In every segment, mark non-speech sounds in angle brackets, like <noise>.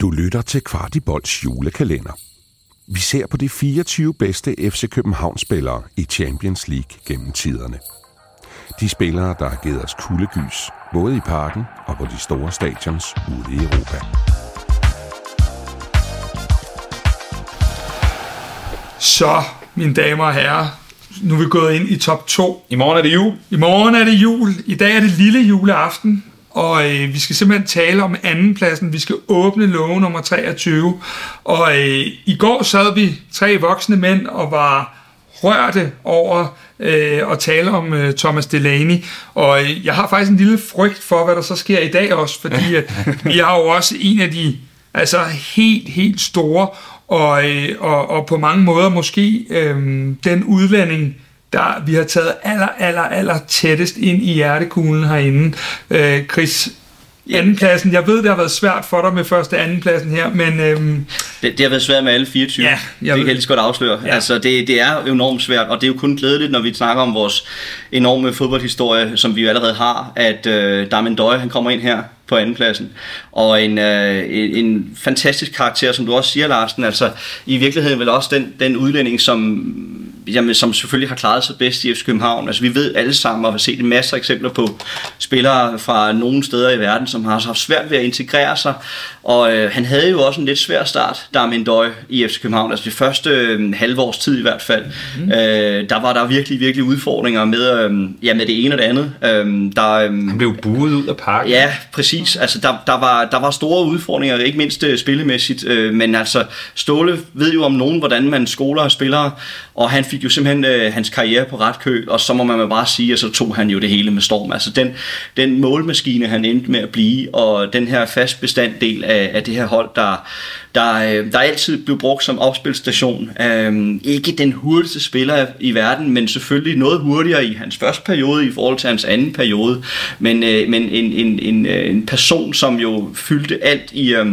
Du lytter til Kvartibolds julekalender. Vi ser på de 24 bedste FC København-spillere i Champions League gennem tiderne. De spillere, der har givet os kuldegys, både i parken og på de store stadions ude i Europa. Så, mine damer og herrer, nu er vi gået ind i top 2. I morgen er det jul. I morgen er det jul. I dag er det lille juleaften. Og øh, vi skal simpelthen tale om andenpladsen. Vi skal åbne låge nummer 23. Og øh, i går sad vi tre voksne mænd og var rørte over øh, at tale om øh, Thomas Delaney. Og øh, jeg har faktisk en lille frygt for, hvad der så sker i dag også, fordi at, <laughs> vi har jo også en af de altså helt, helt store og, øh, og, og på mange måder måske øh, den udlænding, der vi har taget aller, aller, aller tættest ind i hjertekuglen herinde. Øh, Chris, andenpladsen. Jeg ved, det har været svært for dig med første andenpladsen her, men... Øhm, det, det har været svært med alle 24. Ja, det jeg kan ved- jeg lige godt afsløre. Ja. Altså, det, det er enormt svært, og det er jo kun glædeligt, når vi snakker om vores enorme fodboldhistorie, som vi jo allerede har, at øh, Darmen Døje, han kommer ind her på andenpladsen. Og en, øh, en, en fantastisk karakter, som du også siger, Larsen. Altså, i virkeligheden vel også den, den udlænding, som, jamen, som selvfølgelig har klaret sig bedst i FC København. Altså, vi ved alle sammen, og har set en masse eksempler på spillere fra nogle steder i verden, som har haft svært ved at integrere sig. Og øh, han havde jo også en lidt svær start, Darmin Døj i FC København. Altså det første øh, halve års tid i hvert fald. Mm. Øh, der var der virkelig, virkelig udfordringer med, øh, ja, med det ene og det andet. Øh, der, øh, Han blev buet ud af parken. Ja, præcis. Altså, der, der, var, der var store udfordringer, ikke mindst øh, spillemæssigt, øh, men altså, Ståle ved jo om nogen, hvordan man skoler og spillere, og han fik jo simpelthen øh, hans karriere på ret køl, og så må man bare sige, at så tog han jo det hele med storm. Altså, den, den målmaskine, han endte med at blive, og den her fast bestanddel af, af det her hold, der, der, øh, der altid blev brugt som opspilstation. Øh, ikke den hurtigste spiller i verden, men selvfølgelig noget hurtigere i hans første periode i forhold til hans anden periode. Men, øh, men en, en, en, øh, en person, som jo fyldte alt i... Øh,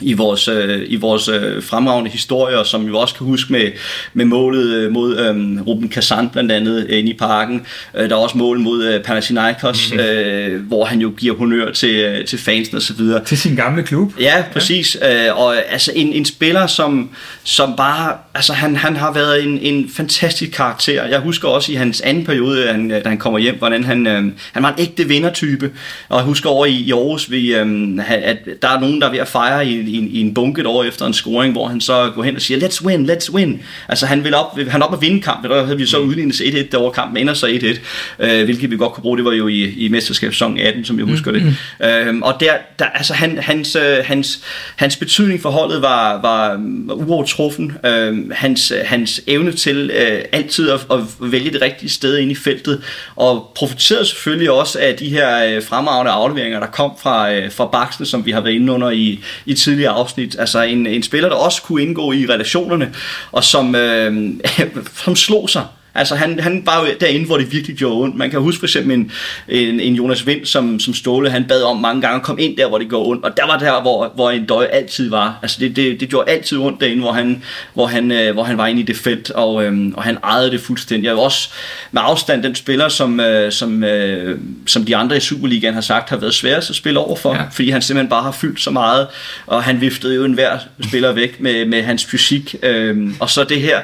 i vores, øh, i vores øh, fremragende historier, som vi også kan huske med, med målet øh, mod øh, Ruben Kazan blandt andet øh, inde i parken. Øh, der er også mål mod øh, Panathinaikos, mm-hmm. øh, hvor han jo giver honør til, øh, til fansen og så videre. til sin gamle klub. Ja, præcis. Ja. Øh, og altså en, en spiller, som, som bare, altså han, han har været en, en fantastisk karakter. Jeg husker også i hans anden periode, han, da han kommer hjem, hvordan han, øh, han var en ægte vindertype. Og jeg husker over i, i Aarhus, vi, øh, at der er nogen, der er ved at fejre i, i, i en bunke et år efter en scoring, hvor han så går hen og siger, let's win, let's win. Altså han vil op, han op at vinde kampen, der havde vi så udlignet 1-1 derovre kampen, ender så 1-1, øh, hvilket vi godt kunne bruge, det var jo i, i mesterskabssæsonen 18, som jeg husker det. Øh, og der, der altså han, hans, øh, hans, hans betydning for holdet var, var, var uovertruffen. Øh, hans, hans evne til øh, altid at, at vælge det rigtige sted ind i feltet, og profiterede selvfølgelig også af de her øh, fremragende afleveringer, der kom fra, øh, fra baksen, som vi har været inde under i, i tidligere afsnit. Altså en, en spiller, der også kunne indgå i relationerne, og som, øh, <laughs> som slog sig Altså han, han var jo derinde, hvor det virkelig gjorde ondt. Man kan huske for eksempel en, en, en Jonas Vind, som, som Ståle, han bad om mange gange at komme ind der, hvor det går ondt. Og der var der, hvor, hvor en døj altid var. Altså det, det, det gjorde altid ondt derinde, hvor han, hvor han, øh, hvor han var inde i det felt, og, øh, og han ejede det fuldstændig. Og også med afstand den spiller, som, øh, som, øh, som de andre i Superligaen har sagt, har været sværest at spille over for, ja. fordi han simpelthen bare har fyldt så meget, og han viftede jo enhver spiller væk med, med hans fysik. Øh, og så det her,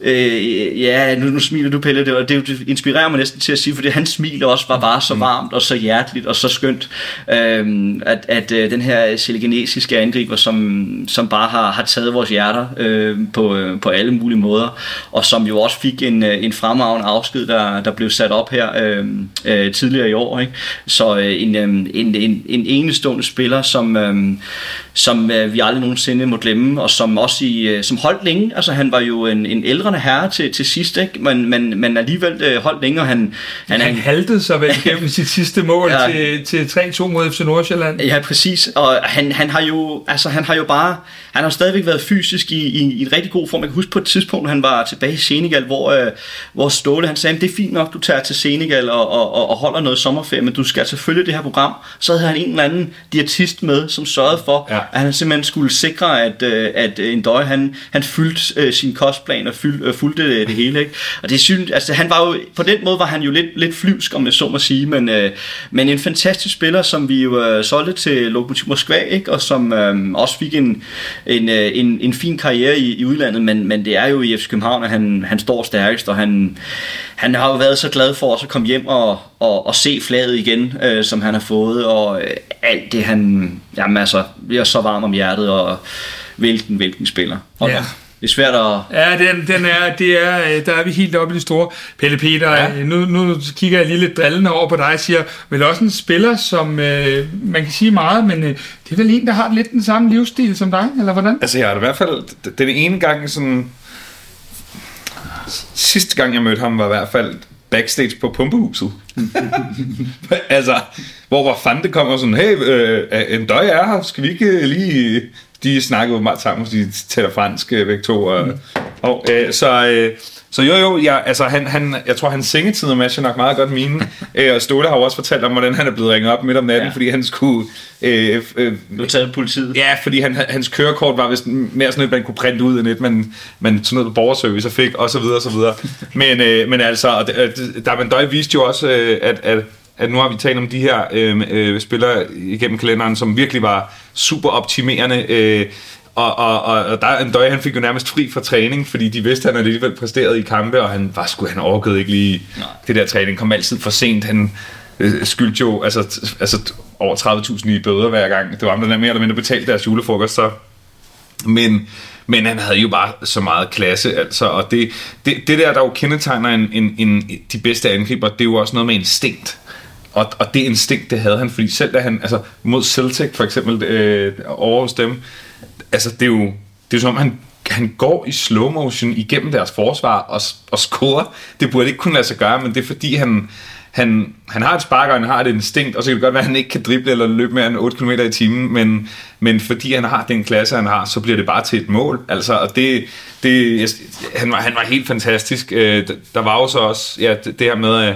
øh, ja, nu, nu smiler du Pelle, det, var, det, det inspirerer mig næsten til at sige, fordi hans smil også var bare så varmt og så hjerteligt og så skønt, øh, at, at øh, den her selegenesiske angriber, som, som bare har, har taget vores hjerter øh, på, øh, på alle mulige måder, og som jo også fik en, øh, en fremragende afsked, der, der blev sat op her øh, øh, tidligere i år. Ikke? Så øh, en, øh, en, en, en enestående spiller, som, øh, som øh, vi aldrig nogensinde må glemme, og som også i, øh, som holdt længe. Altså han var jo en, en ældrende herre til, til sidst, ikke? Men, men, men alligevel øh, holdt længe, og han, han, Han han haltede sig vel igennem sit sidste mål <laughs> Ja. til, til 3-2 mod FC Nordsjælland. Ja, præcis. Og han, han har jo, altså han har jo bare, han har stadigvæk været fysisk i, i, i en rigtig god form. Jeg kan huske på et tidspunkt, han var tilbage i Senegal, hvor, øh, hvor Ståle, han sagde, det er fint nok, du tager til Senegal og, og, og, og holder noget sommerferie, men du skal selvfølgelig det her program. Så havde han en eller anden diætist med, som sørgede for, Ja han simpelthen skulle sikre, at, øh, at øh, en han, han fyldte øh, sin kostplan og fyld, øh, fulgte det, det hele. Ikke? Og det det synes, altså han var jo, på den måde var han jo lidt, lidt flyvsk, om jeg så må sige, men, øh, men en fantastisk spiller, som vi jo øh, solgte til Lokomotiv Moskva, ikke? og som øh, også fik en, en, øh, en, en fin karriere i, i udlandet, men, men det er jo i FC København, at han, han står stærkest, og han, han har jo været så glad for også at komme hjem og, og, og se flaget igen, øh, som han har fået, og øh, alt det han, jamen altså, bliver så varm om hjertet, og hvilken, hvilken spiller. Og Ja. Det er svært at... Ja, den, den er, det er, øh, der er vi helt oppe i det store. Pelle Peter, Ja. ja. nu, nu kigger jeg lige lidt drillende over på dig og siger, vel også en spiller, som øh, man kan sige meget, men øh, det er vel en, der har lidt den samme livsstil som dig, eller hvordan? Altså, jeg har i hvert fald... Den ene gang sådan... Sidste gang, jeg mødte ham, var i hvert fald backstage på Pumpehuset. <laughs> altså, hvor hvor fanden det kommer sådan, hey, øh, en døj er her, skal vi ikke øh, lige... De snakkede meget sammen, de taler fransk øh, begge to. Og, og, øh, så, øh, så jo, jo, jeg, altså, han, han, jeg tror, hans sengetid matcher nok meget godt mine. <laughs> Øh, og Ståle har jo også fortalt om, hvordan han er blevet ringet op midt om natten, Ja. fordi han skulle... Øh, øh, Nu taget politiet. Ja, fordi han, hans kørekort var vist mere sådan et, man kunne printe ud end et, man, man ned på borgerservice og fik, og så videre, og så videre. <laughs> Men, øh, men altså, og øh, Darwin Døj viste jo også, øh, at, at, at nu har vi talt om de her øh, øh, spillere igennem kalenderen, som virkelig var super optimerende, øh, og, og, og, og der, en døj, han fik jo nærmest fri fra træning, fordi de vidste, at han alligevel præsterede i kampe, og han var sgu, han overgød ikke lige Nej. det der træning, kom altid for sent, han øh, skyldte jo altså, altså over 30.000 i bøder hver gang. Det var ham, der mere eller mindre betalte deres julefrokost, så men, men han havde jo bare så meget klasse, altså, og det, det, det der, der jo kendetegner en, en, en, de bedste angriber, det er jo også noget med instinkt. Og, og det instinkt, det havde han, fordi selv da han, altså mod Celtic for eksempel, øh, over hos dem, altså det er jo, det er jo som om, han, han går i slow motion igennem deres forsvar og, og scorer. Det burde ikke kunne lade sig gøre, men det er fordi, han, han, han har et spark, og han har et instinkt, og så kan det godt være, at han ikke kan drible eller løbe mere end 8 km i timen, men, men fordi han har den klasse, han har, så bliver det bare til et mål. Altså, og det, det, jeg, han, var, han var helt fantastisk. Øh, der- var jo så også ja, det, det her med,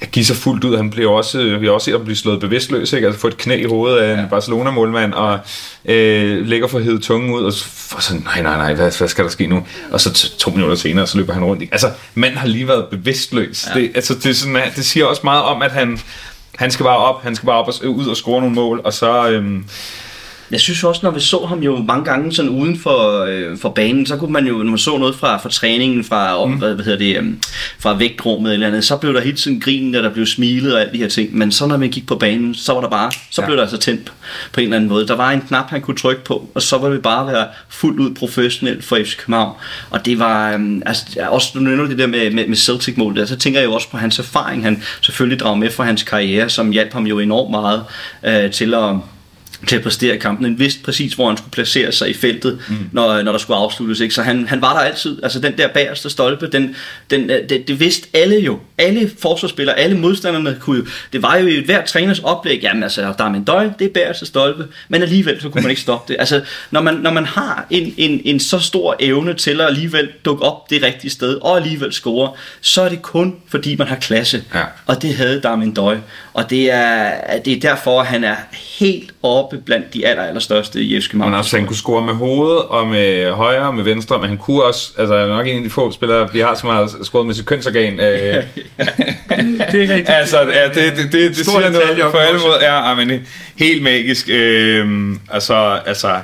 at give sig fuldt ud. Han blev også, vi har også set ham blive slået bevidstløs, ikke? Altså få et knæ i hovedet af en Barcelona-målmand, og øh, lægger for hede tungen ud, og så sådan, nej, nej, nej, hvad, hvad skal der ske nu? Og så to minutter senere, så løber han rundt. Ikke? Altså, manden har lige været bevidstløs. Ja. Det, altså, det, sådan, det siger også meget om, at han, han skal bare op, han skal bare op og ud og score nogle mål, og så... Øhm, Jeg synes også, når vi så ham jo mange gange sådan uden for, øh, for banen, så kunne man jo, når man så noget fra, fra træningen, fra, mm. hvad, hvad hedder det, øh, fra vægtrummet eller andet, så blev der hele tiden grin, og der blev smilet og alt de her ting. Men så når man gik på banen, så var der bare, så Ja. blev der altså tændt på en eller anden måde. Der var en knap, han kunne trykke på, og så var det bare være fuldt ud professionelt for FC København. Og det var, øh, altså også du nævner det der med, med, med Celtic-målet, der, så tænker jeg jo også på hans erfaring, han selvfølgelig drager med fra hans karriere, som hjalp ham jo enormt meget øh, til at til at præstere i kampen. Han vidste præcis, hvor han skulle placere sig i feltet, mm. når, når der skulle afsluttes. Ikke? Så han, han var der altid. Altså den der bagerste stolpe, den, den, øh, det, det vidste alle jo. Alle forsvarsspillere, alle modstanderne kunne jo. Det var jo i hver træners oplæg, jamen altså, der er en døj, det er bagerste stolpe, men alligevel så kunne man ikke stoppe det. Altså, når man, når man har en, en, en så stor evne til at alligevel dukke op det rigtige sted, og alligevel score, så er det kun fordi man har klasse. Ja. Og det havde Darmin Døj. Og det er, det er derfor, at han er helt oppe blandt de aller, allerstørste i FC København. Men også, han kunne score med hovedet og med højre og med venstre, men han kunne også, altså han er nok en af de få spillere, vi har, som har scoret med sit kønsorgan. Øh, <laughs> Det er rigtigt. altså, ja, det, det, det, det siger noget på alle måder. Ja, men helt magisk. Øh, altså, altså,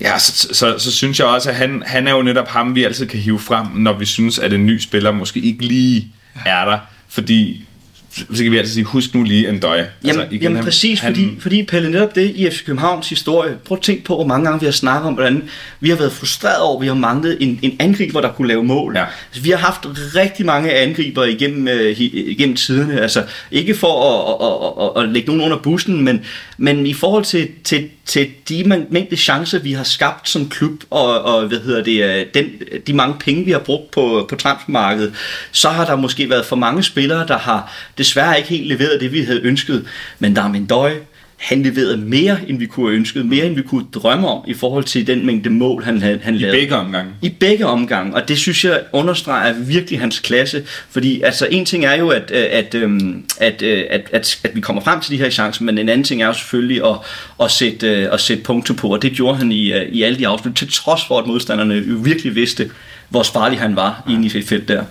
ja, så, så, så, synes jeg også, at han, han er jo netop ham, vi altid kan hive frem, når vi synes, at en ny spiller måske ikke lige er der. Fordi så kan vi altid sige, husk nu lige en døje. Jamen, altså, jamen han- præcis, han- fordi, fordi Pelle, netop det i FC Københavns historie, prøv at tænke på, hvor mange gange vi har snakket om, hvordan vi har været frustreret over, at vi har manglet en, en angriber, der kunne lave mål. Ja. Altså, vi har haft rigtig mange angriber igennem, øh, igennem tiderne, altså ikke for at, at, at, at, at lægge nogen under bussen, men, men i forhold til, til, til de mængde chancer, vi har skabt som klub, og, og hvad hedder det, øh, den, de mange penge, vi har brugt på, på transfermarkedet, så har der måske været for mange spillere, der har desværre ikke helt leveret det, vi havde ønsket. Men Darmin Døj, han leverede mere, end vi kunne have ønsket, mere, end vi kunne drømme om, i forhold til den mængde mål, han, han, I lavede. begge omgange. I begge omgange, og det synes jeg understreger virkelig hans klasse, fordi altså en ting er jo, at, øh, at, øhm, at, øh, at, at, at vi kommer frem til de her chancer, men en anden ting er jo selvfølgelig at, at, sætte, øh, at sætte punkter på, og det gjorde han i, i alle de afslut, til trods for, at modstanderne jo virkelig vidste, hvor farlig han var inde i det felt der.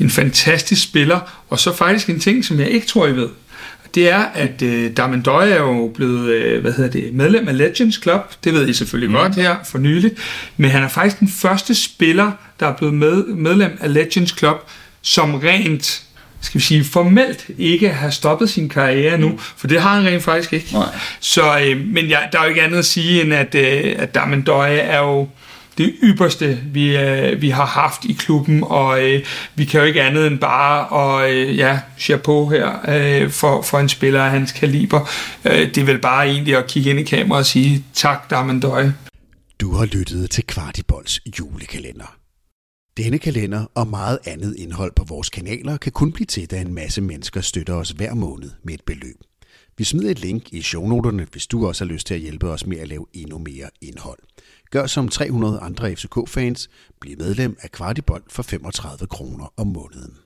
En fantastisk spiller, og så faktisk en ting, som jeg ikke tror, I ved. Det er, at øh, Darmen Døje er jo blevet øh, hvad hedder det, medlem af Legends Club. Det ved I selvfølgelig mm. godt her for nylig. Men han er faktisk den første spiller, der er blevet med, medlem af Legends Club, som rent skal vi sige, formelt ikke har stoppet sin karriere nu, mm. for det har han rent faktisk ikke. Nej. Så, øh, men ja, der er jo ikke andet at sige, end at, øh, at Darmen Døje er jo det ypperste, vi, øh, vi har haft i klubben, og øh, vi kan jo ikke andet end bare og øh, ja, chapeau her øh, for, for en spiller af hans kaliber. Øh, det er vel bare egentlig at kigge ind i kameraet og sige tak, Damendøje. Du har lyttet til Kvartibolds julekalender. Denne kalender og meget andet indhold på vores kanaler kan kun blive til, da en masse mennesker støtter os hver måned med et beløb. Vi smider et link i shownoterne, hvis du også har lyst til at hjælpe os med at lave endnu mere indhold. Gør som 300 andre FCK-fans, bliv medlem af Kvartibold for 35 kroner om måneden.